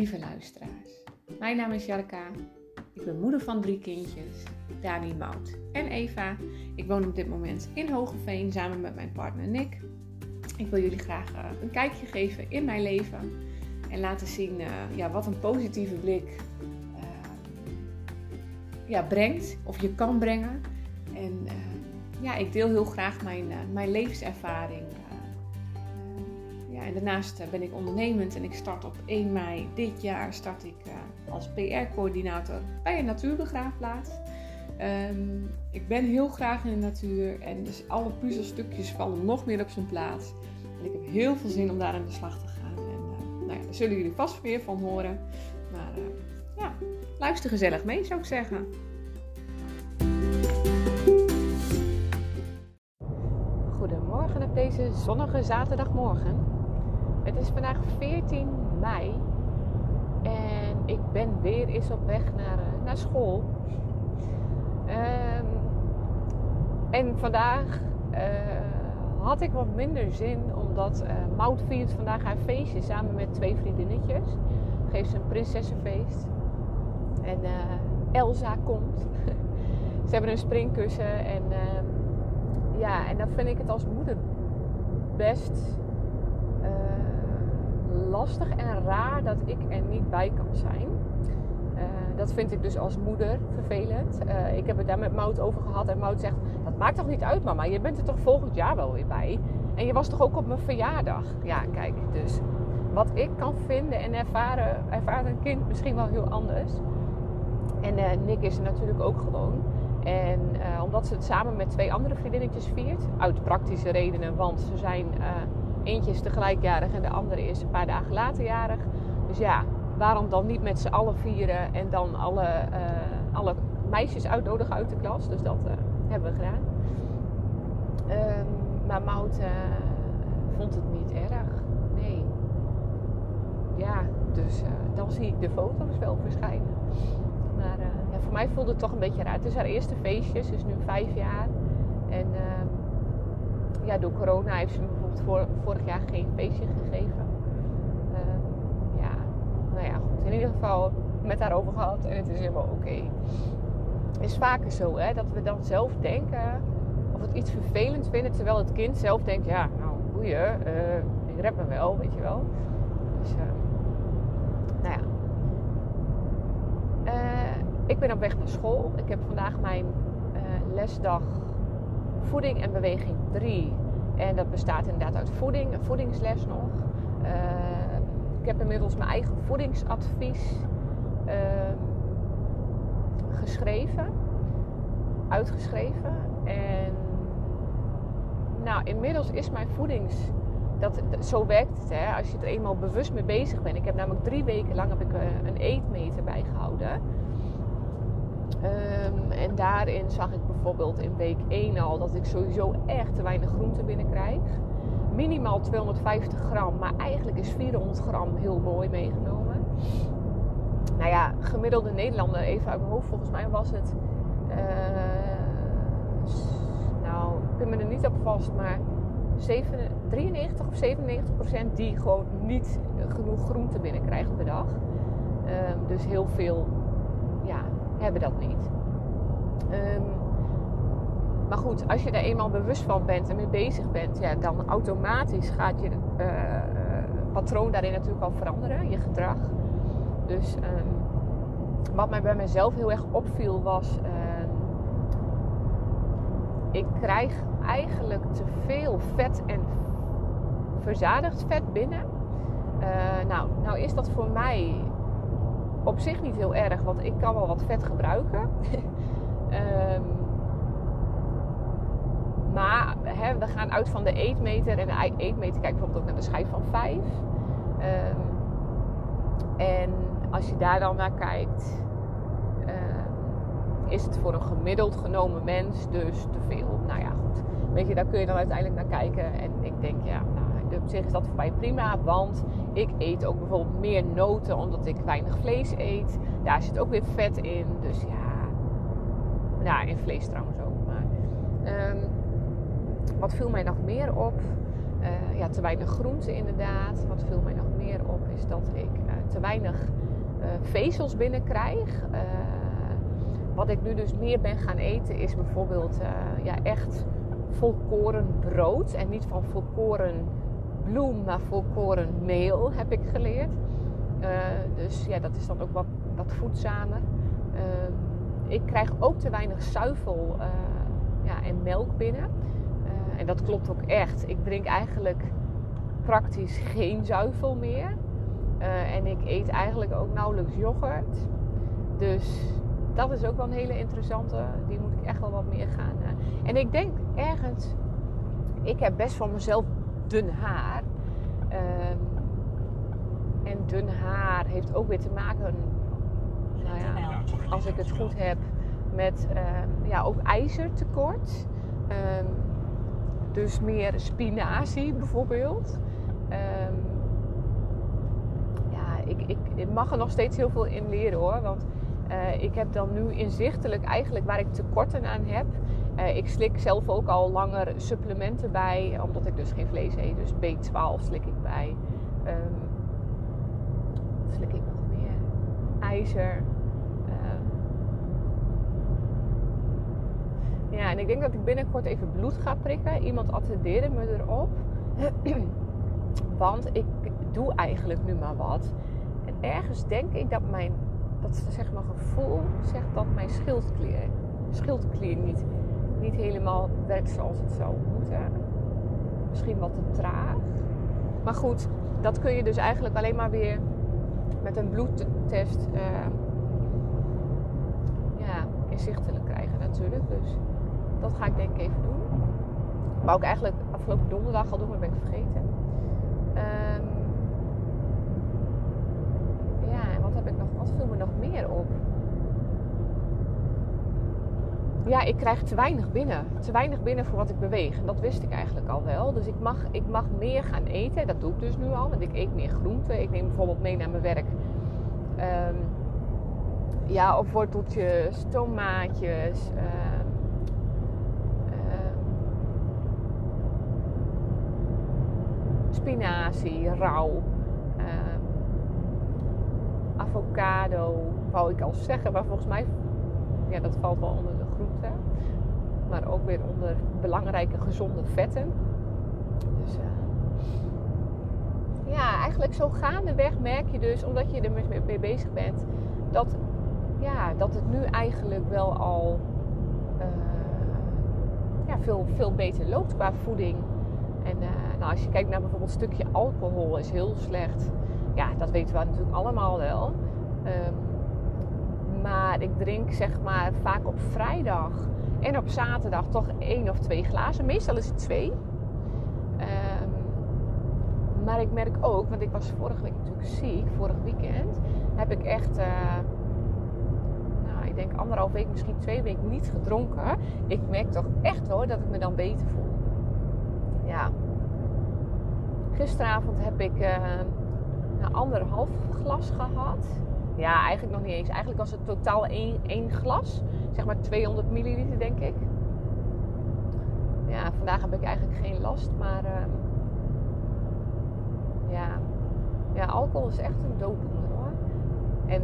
lieve luisteraars. Mijn naam is Jarka. Ik ben moeder van drie kindjes, Dani, Mout en Eva. Ik woon op dit moment in Hogeveen samen met mijn partner Nick. Ik wil jullie graag uh, een kijkje geven in mijn leven en laten zien uh, ja, wat een positieve blik uh, ja, brengt of je kan brengen. En ja, ik deel heel graag mijn, mijn levenservaring daarnaast eh, ben ik ondernemend en ik start op 1 mei dit jaar start ik uh, als PR-coördinator bij een natuurbegraafplaats. Um, ik ben heel graag in de natuur en dus alle puzzelstukjes vallen nog meer op zijn plaats. En ik heb heel veel zin om daar aan de slag te gaan. En uh, nou ja, daar zullen jullie vast weer van horen. Maar ja, luister gezellig mee zou ik zeggen. Goedemorgen op deze zonnige zaterdagmorgen. Het is vandaag 14 mei en ik ben weer eens op weg naar, eh, naar school. Um, en vandaag uh, had ik wat minder zin omdat uh, Maud viert vandaag haar feestje samen met twee vriendinnetjes. Geeft ze een prinsessenfeest. En Elsa komt. ze hebben een springkussen en uh, ja, en dan vind ik het als moeder best lastig en raar dat ik er niet bij kan zijn. Uh, dat vind ik dus als moeder vervelend. Uh, ik heb het daar met Mout over gehad en Mout zegt: Dat maakt toch niet uit, mama? Je bent er toch volgend jaar wel weer bij? En je was toch ook op mijn verjaardag? Ja, kijk, dus wat ik kan vinden en ervaren, ervaart een kind misschien wel heel anders. En uh, Nick is er natuurlijk ook gewoon. En omdat ze het samen met twee andere vriendinnetjes viert, uit praktische redenen, want ze zijn Eentje is tegelijkjarig en de andere is een paar dagen later jarig. Dus ja, waarom dan niet met z'n allen vieren en dan alle, uh, alle meisjes uitnodigen uit de klas? Dus dat uh, hebben we gedaan. Um, maar Mout uh, vond het niet erg. Nee. Ja, dus dan zie ik de foto's wel verschijnen. Maar ja, voor mij voelde het toch een beetje raar. Het is haar eerste feestje, ze is nu vijf jaar. En ehm, ja, door corona heeft ze voor, vorig jaar geen feestje gegeven. Uh, ja, nou ja, goed. In ieder geval met daarover gehad en het is helemaal oké. Het is vaker zo hè, dat we dan zelf denken of het iets vervelend vinden, terwijl het kind zelf denkt: ja, nou boeien, uh, ik red me wel, weet je wel. Dus, uh, nou ja. Ik ben op weg naar school. Ik heb vandaag mijn lesdag voeding en beweging 3. En dat bestaat inderdaad uit voeding, een voedingsles nog. Uh, ik heb inmiddels mijn eigen voedingsadvies uh, geschreven, uitgeschreven. En nou, inmiddels is mijn voedings. Dat, zo werkt het, hè? als je er eenmaal bewust mee bezig bent. Ik heb namelijk drie weken lang heb ik eh, een eetmeter bijgehouden. Um, en daarin zag ik bijvoorbeeld in week 1 al dat ik sowieso echt te weinig groente binnenkrijg. Minimaal 250 gram, maar eigenlijk is 400 gram heel mooi meegenomen. Nou ja, gemiddelde Nederlander, even uit mijn hoofd, volgens mij was het. Uh, nou, ik ben me er niet op vast, maar 7, 93 of 97 procent die gewoon niet genoeg groente binnenkrijgt per dag. Um, dus heel veel hebben dat niet. Um, maar goed, als je er eenmaal bewust van bent en mee bezig bent, ja, dan automatisch gaat je uh, patroon daarin natuurlijk al veranderen, je gedrag. Dus um, wat mij bij mezelf heel erg opviel was, uh, ik krijg eigenlijk te veel vet en verzadigd vet binnen. Uh, nou, nou is dat voor mij op zich niet heel erg, want ik kan wel wat vet gebruiken. um, maar hè, we gaan uit van de eetmeter. En de eetmeter kijkt bijvoorbeeld ook naar de schijf van 5. Um, ehm, en als je daar dan naar kijkt, um, is het voor een gemiddeld genomen mens dus te veel. Nou ja, goed. Weet je, daar kun je dan uiteindelijk naar kijken. En ik denk, ja, nou, op zich is dat voor mij prima. Want ik eet ook bijvoorbeeld meer noten omdat ik weinig vlees eet. Daar zit ook weer vet in. Dus ja. Ja, in vlees trouwens ook. Maar, um, wat viel mij nog meer op? Uh, ja, te weinig groente inderdaad. Wat viel mij nog meer op is dat ik uh, te weinig uh, vezels binnenkrijg. wat ik nu dus meer ben gaan eten is bijvoorbeeld ja, echt volkoren brood. En niet van volkoren bloem, maar volkoren meel heb ik geleerd. dus ja, dat is dan ook wat, wat voedzamer. Ehm, ik krijg ook te weinig zuivel ja, en melk binnen. En dat klopt ook echt. Ik drink eigenlijk praktisch geen zuivel meer. En ik eet eigenlijk ook nauwelijks yoghurt. Dus dat is ook wel een hele interessante. Die moet ik echt wel wat meer gaan. En ik denk ergens, ik heb best van mezelf dun haar. Uh, en dun haar heeft ook weer te maken, nou ja, als ik het goed heb, met ehm, ja, ook ijzertekort. Um, dus meer spinazie bijvoorbeeld. Ja, ik, ik, ik, mag er nog steeds heel veel in leren hoor. Want uh, ik heb dan nu inzichtelijk eigenlijk waar ik tekorten aan heb. Uh, ik slik zelf ook al langer supplementen bij, omdat ik dus geen vlees eet. Dus B12 slik ik bij. Um, wat slik ik nog meer? IJzer. Ja, en ik denk dat ik binnenkort even bloed ga prikken. Iemand attendeerde me erop. Want ik doe eigenlijk nu maar wat. En ergens denk ik dat mijn, dat zeg maar gevoel zegt dat mijn schildklier, schildklier niet, niet helemaal werkt zoals het zou moeten. Misschien wat te traag. Maar goed, dat kun je dus eigenlijk alleen maar weer met een bloedtest uh, ja, inzichtelijk krijgen natuurlijk. Dus dat ga ik denk ik even doen. Maar ook eigenlijk afgelopen donderdag al doen, maar ben ik vergeten. Um, ja, en wat heb ik nog? Wat viel me nog meer op? Ja, ik krijg te weinig binnen. Te weinig binnen voor wat ik beweeg. En dat wist ik eigenlijk al wel. Dus ik mag, ik mag meer gaan eten. Dat doe ik dus nu al. Want ik eet meer groenten. Ik neem bijvoorbeeld mee naar mijn werk. Um, ja, of worteltjes, tomaatjes. Uh, spinazie, rauw. Avocado, wou ik al zeggen, maar volgens mij, ja, dat valt wel onder Maar ook weer onder belangrijke gezonde vetten. Dus uh, ja, eigenlijk zo gaandeweg merk je dus, omdat je er mee bezig bent, dat, ja, dat het nu eigenlijk wel al uh, ja, veel, veel beter loopt qua voeding. En uh, nou, als je kijkt naar bijvoorbeeld een stukje alcohol is heel slecht. Ja, dat weten we natuurlijk allemaal wel. Um, maar ik drink zeg maar vaak op vrijdag en op zaterdag toch één of twee glazen. Meestal is het twee. Um, maar ik merk ook, want ik was vorige week natuurlijk ziek, vorig weekend, heb ik echt, uh, nou, ik denk anderhalf week, misschien twee weken niet gedronken. Ik merk toch echt hoor dat ik me dan beter voel. Ja, Gisteravond heb ik uh, een anderhalf glas gehad. Ja, eigenlijk nog niet eens. Eigenlijk was het totaal één, één glas. Zeg maar 200 milliliter, denk ik. Ja, vandaag heb ik eigenlijk geen last. Maar uh, ja. ja, alcohol is echt een dooddoener hoor. En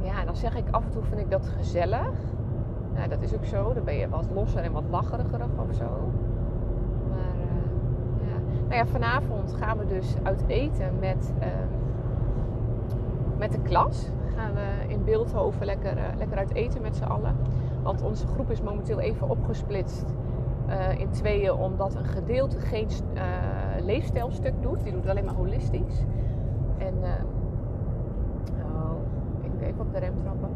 ja, dan zeg ik af en toe vind ik dat gezellig. Nou, dat is ook zo. Dan ben je wat losser en wat lacheriger of zo. Nou ja, vanavond gaan we dus uit eten met, uh, de klas. Gaan we in Beeldhoven lekker, uh, lekker uit eten met z'n allen. Want onze groep is momenteel even opgesplitst uh, in tweeën. Omdat een gedeelte geen uh, leefstijlstuk doet. Die doet alleen maar holistisch. En oh, ik even op de rem trappen.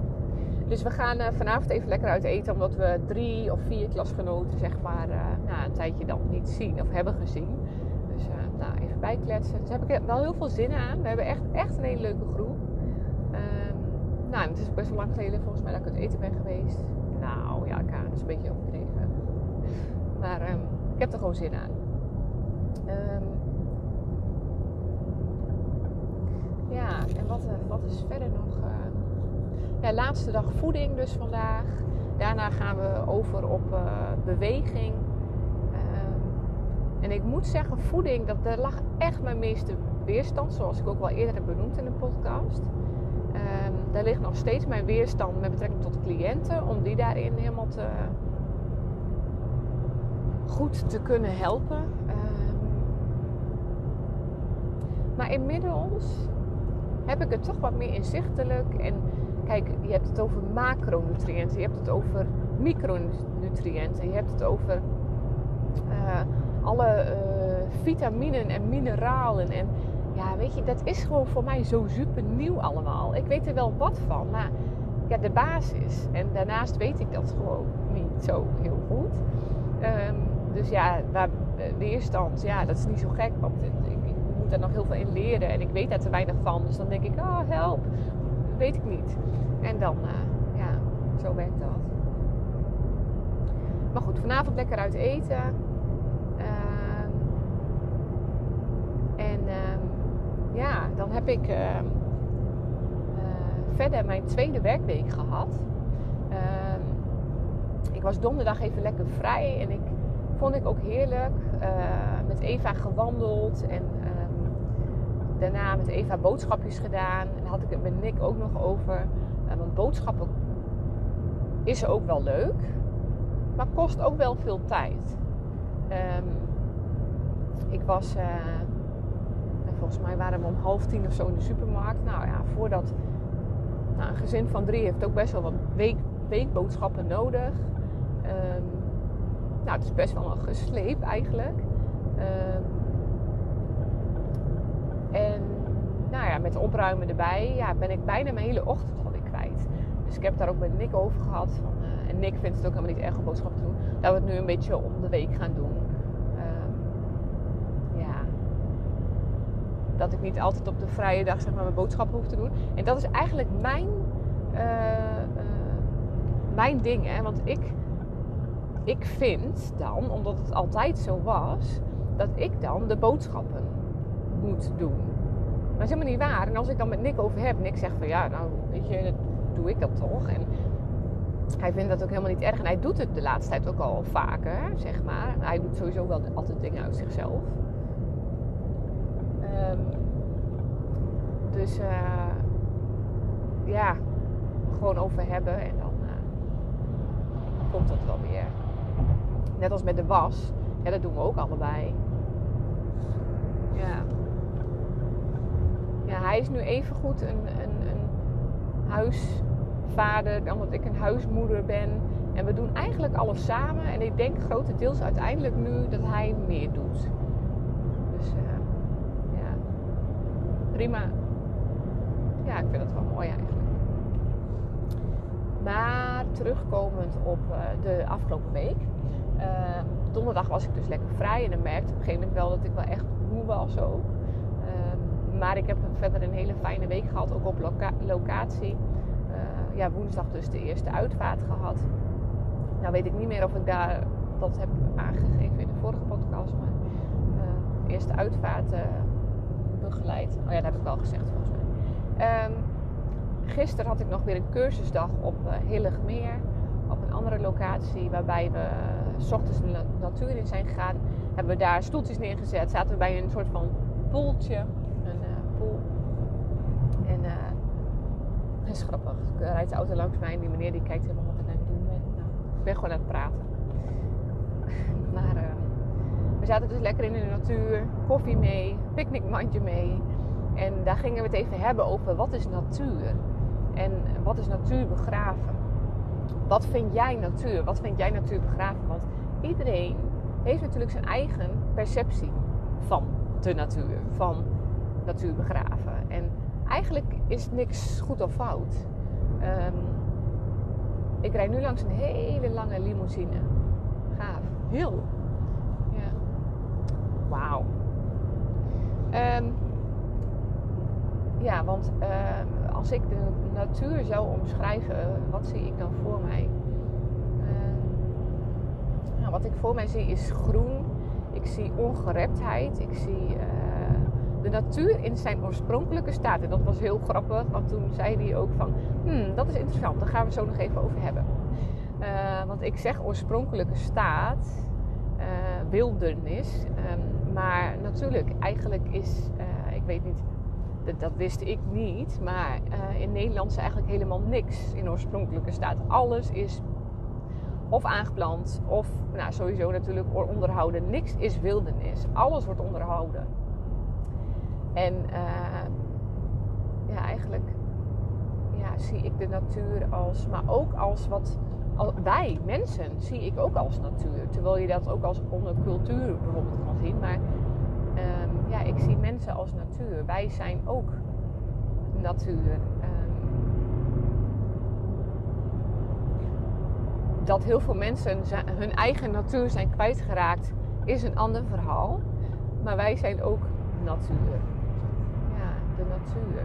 Dus we gaan vanavond even lekker uit eten. Omdat we drie of vier klasgenoten zeg maar nou, een tijdje dan niet zien of hebben gezien. Dus uh, nou, even bijkletsen. Dus heb ik wel heel veel zin aan. We hebben echt, echt een hele leuke nou, het is best wel lang geleden volgens mij dat ik uit eten ben geweest. Nou ja, Karen is een beetje overdreven. Maar um, ik heb er gewoon zin aan. Um, ja, en wat, uh, wat is verder nog? Uh, ja, laatste dag voeding dus vandaag. Daarna gaan we over op uh, beweging En ik moet zeggen, voeding, dat, daar lag echt mijn meeste weerstand. Zoals ik ook wel eerder heb benoemd in de podcast. Um, daar ligt nog steeds mijn weerstand met betrekking tot cliënten. Om die daarin helemaal te, goed te kunnen helpen. Um, maar inmiddels heb ik het toch wat meer inzichtelijk. En kijk, je hebt het over macronutriënten, je hebt het over micronutriënten, je hebt het over uh, alle uh, vitaminen en mineralen. En ja, weet je, dat is gewoon voor mij zo super nieuw allemaal. Ik weet er wel wat van, maar ja, de basis. En daarnaast weet ik dat gewoon niet zo heel goed. Um, dus ja, waar, eh, weerstand, ja, dat is niet zo gek. Want ik, ik, moet er nog heel veel in leren. En ik weet daar te weinig van. Dus dan denk ik, oh help. Weet ik niet. En dan, uh, ja, zo werkt dat. Maar goed, vanavond lekker uit eten. Uh, en uh, ja, dan heb ik ehm, eh, verder mijn tweede werkweek gehad. Ehm, ik was donderdag even lekker vrij en ik vond ik ook heerlijk. Uh, met Eva gewandeld en um, daarna met Eva boodschapjes gedaan. En had ik het met Nick ook nog over. Uh, want boodschappen is ook wel leuk, maar kost ook wel veel tijd. Ik was, volgens mij waren we om half tien of zo in de supermarkt. Nou ja, voordat nou, een gezin van drie heeft ook best wel wat week, weekboodschappen nodig. Um, nou, het is best wel een gesleep eigenlijk. Um, en nou ja, met opruimen erbij ja, ben ik bijna mijn hele ochtend alweer kwijt. Dus ik heb daar ook met Nick over gehad. Van, uh, en Nick vindt het ook helemaal niet erg om boodschappen te doen. Dat we het nu een beetje om de week gaan doen. Um, ja. Dat ik niet altijd op de vrije dag zeg maar, mijn boodschappen hoef te doen. En dat is eigenlijk mijn, uh, uh, mijn ding. Hè? Want ik ik vind dan, omdat het altijd zo was, dat ik dan de boodschappen moet doen. Maar dat is helemaal niet waar. En als ik dan met Nick over heb, Nick zegt van ja, nou weet je, doe ik dat toch. En hij vindt dat ook helemaal niet erg. En hij doet het de laatste tijd ook al vaker, zeg maar. Hij doet sowieso wel altijd dingen uit zichzelf. Um, dus uh, ja, gewoon over hebben en dan uh, komt dat wel weer. Net als met de was. Ja, dat doen we ook allebei. Ja. Ja, hij is nu even goed een, een, een huisvader omdat ik een huismoeder ben. En we doen eigenlijk alles samen. En ik denk grotendeels uiteindelijk nu dat hij meer doet. Dus uh, ja, prima. Ja, ik vind het wel mooi eigenlijk. Maar terugkomend op uh, de afgelopen week. Uh, donderdag was ik dus lekker vrij en dan merkte op een gegeven moment wel dat ik wel echt moe was ook. Uh, maar ik heb verder een hele fijne week gehad, ook op loca locatie. Uh, ja, woensdag dus de eerste uitvaart gehad. Nou weet ik niet meer of ik daar dat heb aangegeven in de vorige podcast, maar uh, eerste uitvaart begeleid. Oh ja, dat heb ik wel gezegd volgens mij. Um, gisteren had ik nog weer een cursusdag op uh, Hilligmeer op een andere locatie waarbij we s ochtends de natuur in zijn gegaan. Hebben we daar stoeltjes neergezet. Zaten we bij een soort van poeltje. Een uh, pool. En dat is grappig. Ik uh, rijd de auto langs mij en die meneer die kijkt helemaal wat ik aan het doen ben. Nou, ik ben gewoon aan het praten. maar we zaten dus lekker in de natuur. Koffie mee. Picknickmandje mee. En daar gingen we het even hebben over wat is natuur. En wat is natuur begraven wat vind jij natuur? Wat vind jij natuur begraven? Want iedereen heeft natuurlijk zijn eigen perceptie van de natuur, van natuur begraven. En eigenlijk is niks goed of fout. Um, ik rijd nu langs een hele lange limousine. Gaaf. Heel. Wauw. Um, ja, want uh, als ik de natuur zou omschrijven, wat zie ik dan voor mij? Uh, nou, wat ik voor mij zie is groen. Ik zie ongereptheid. Ik zie uh, de natuur in zijn oorspronkelijke staat. En dat was heel grappig, want toen zei hij ook van... Hmm, dat is interessant, daar gaan we zo nog even over hebben. want ik zeg oorspronkelijke staat... Ehm, wildernis. Maar natuurlijk, eigenlijk is, ik weet niet, dat, wist ik niet. Maar in Nederland is eigenlijk helemaal niks in oorspronkelijke staat. Alles is of aangeplant of nou, sowieso natuurlijk onderhouden. Niks is wildernis. Alles wordt onderhouden. En uh, ja, eigenlijk ja, zie ik de natuur als, maar ook als wat wij, mensen, zie ik ook als natuur. Terwijl je dat ook als onder cultuur bijvoorbeeld kan zien. Maar um, ja, ik zie mensen als natuur. Wij zijn ook natuur. dat heel veel mensen hun eigen natuur zijn kwijtgeraakt, is een ander verhaal. Maar wij zijn ook natuur. Ja, de natuur.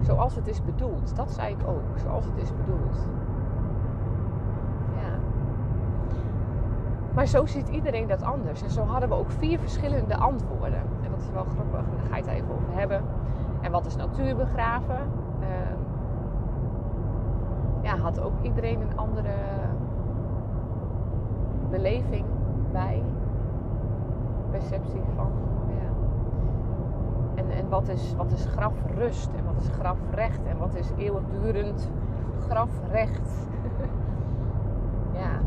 Zoals het is bedoeld. Dat zei ik ook. Zoals het is bedoeld. Ja. Maar zo ziet iedereen dat anders. En zo hadden we ook vier verschillende antwoorden. En dat is wel grappig. Daar ga je het even over hebben. En wat is natuur begraven? Uh, ja, had ook iedereen een andere beleving bij, perceptie van. Ja. En, en wat, is, wat is grafrust en wat is grafrecht en wat is eeuwigdurend grafrecht. ja.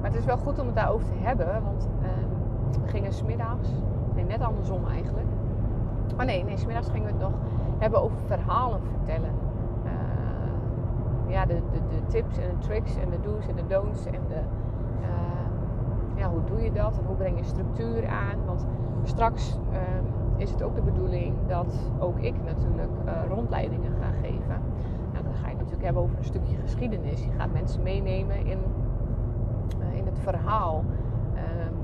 Maar het is wel goed om het daarover te hebben, want uh, we gingen smiddags, nee, net andersom eigenlijk. Oh nee, nee, smiddags gingen we het nog hebben over verhalen vertellen ja, de, de, de, tips en de tricks en de do's en de don'ts en de, uh, ja, hoe doe je dat en hoe breng je structuur aan. Want straks uh, is het ook de bedoeling dat ook ik natuurlijk uh, rondleidingen ga geven. Nou, dan ga je natuurlijk hebben over een stukje geschiedenis. Je gaat mensen meenemen in, in het verhaal. Ehm,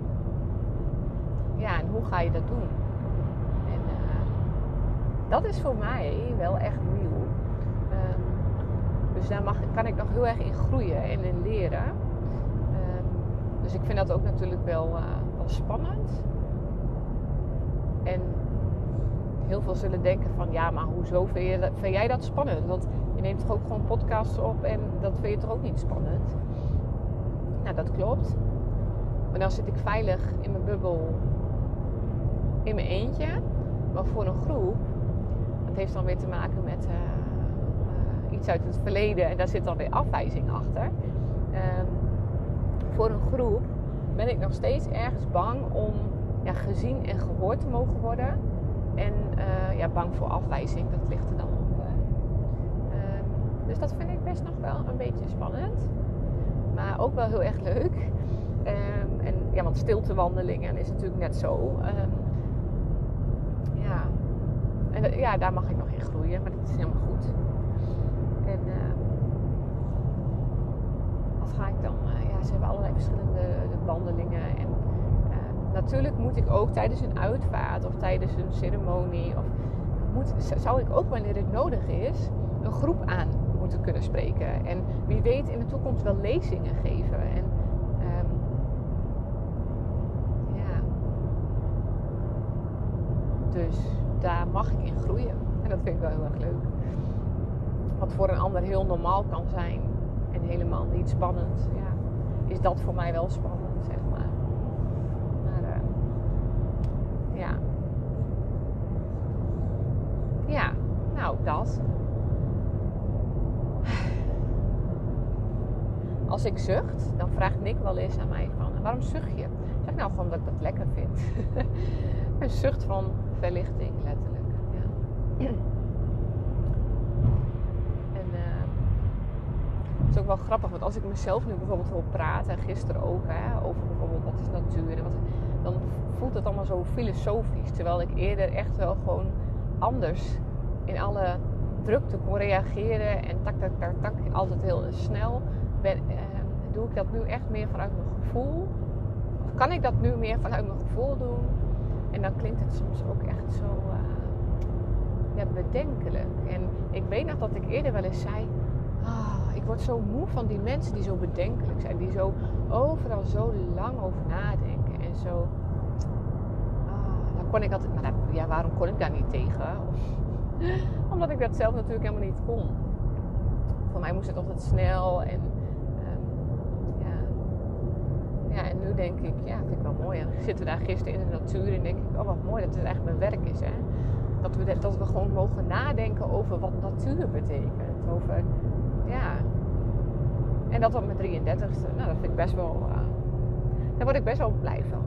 ja, en hoe ga je dat doen? En dat is voor mij wel echt nieuw. Dus daar mag, kan ik nog heel erg in groeien en in leren. Ehm, dus ik vind dat ook natuurlijk wel, uh, wel spannend. En heel veel zullen denken van ja, maar hoezo vind, je, vind jij dat spannend? Want je neemt toch ook gewoon podcasts op en dat vind je toch ook niet spannend? Nou, dat klopt. Maar dan zit ik veilig in mijn bubbel in mijn eentje. Maar voor een groep, dat heeft dan weer te maken met... Uh, iets uit het verleden en daar zit dan weer afwijzing achter. Um, voor een groep ben ik nog steeds ergens bang om ja, gezien en gehoord te mogen worden. En uh, ja, bang voor afwijzing, dat ligt er dan op. Um, dus dat vind ik best nog wel een beetje spannend. Ook wel heel erg leuk. Um, en ja, want stiltewandelingen is natuurlijk net zo. ja. En ja, daar mag ik nog in groeien, maar dat is helemaal goed. En uh, wat ga ik dan? Uh, ja, ze hebben allerlei verschillende wandelingen. En natuurlijk moet ik ook tijdens een uitvaart of tijdens een ceremonie, of moet, zou ik ook wanneer het nodig is, een groep aan moeten kunnen spreken. En wie weet in de toekomst wel lezingen geven. En, um, ja. Dus daar mag ik in groeien. En dat vind ik wel heel erg leuk wat voor een ander heel normaal kan zijn en helemaal niet spannend, ja, is dat voor mij wel spannend, zeg maar. Maar uh, ja. Ja, nou dat. Als ik zucht, dan vraagt Nick wel eens aan mij van, waarom zucht je? Zeg nou gewoon dat ik dat lekker vind. een zucht van verlichting, letterlijk. Ja. is ook wel grappig, want als ik mezelf nu bijvoorbeeld wil praten, en gisteren ook, hè, over bijvoorbeeld wat is natuur, en wat, dan voelt het allemaal zo filosofisch. Terwijl ik eerder echt wel gewoon anders in alle drukte kon reageren en tak, tak, tak, tak, altijd heel snel. Eh, doe ik dat nu echt meer vanuit mijn gevoel? Of kan ik dat nu meer vanuit mijn gevoel doen? En dan klinkt het soms ook echt zo uh, ja, bedenkelijk. En ik weet nog dat ik eerder wel eens zei Ah, ik word zo moe van die mensen die zo bedenkelijk zijn. Die zo overal zo lang over nadenken. En zo... Ah, daar kon ik altijd... Maar ja, waarom kon ik daar niet tegen? Omdat ik dat zelf natuurlijk helemaal niet kon. Voor mij moest het altijd snel en... Um, ja. En nu denk ik, ja, vind ik wel mooi. En zitten daar gisteren in de natuur en denk ik, oh wat mooi dat het echt mijn werk is. Hè? Dat, we, dat we gewoon mogen nadenken over wat natuur betekent. Over, ja. En dat op mijn 33ste. Nou, dat vind ik best wel, uh, daar word ik best wel blij van.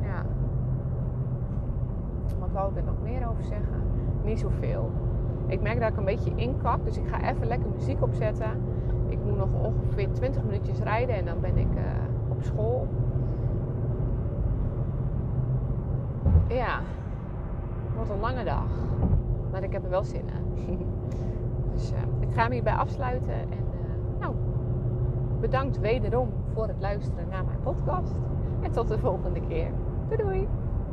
Ja. Wat wou ik er nog meer over zeggen? Niet zoveel. Ik merk dat ik een beetje inkak, dus ik ga even lekker muziek opzetten. Ik moet nog ongeveer 20 minuutjes rijden en dan ben ik uh, op school. Ja, het wordt een lange dag. Maar ik heb er wel zin in. dus uh, ik ga hem hierbij afsluiten. En uh, nou, bedankt wederom voor het luisteren naar mijn podcast. En tot de volgende keer. Doei doei!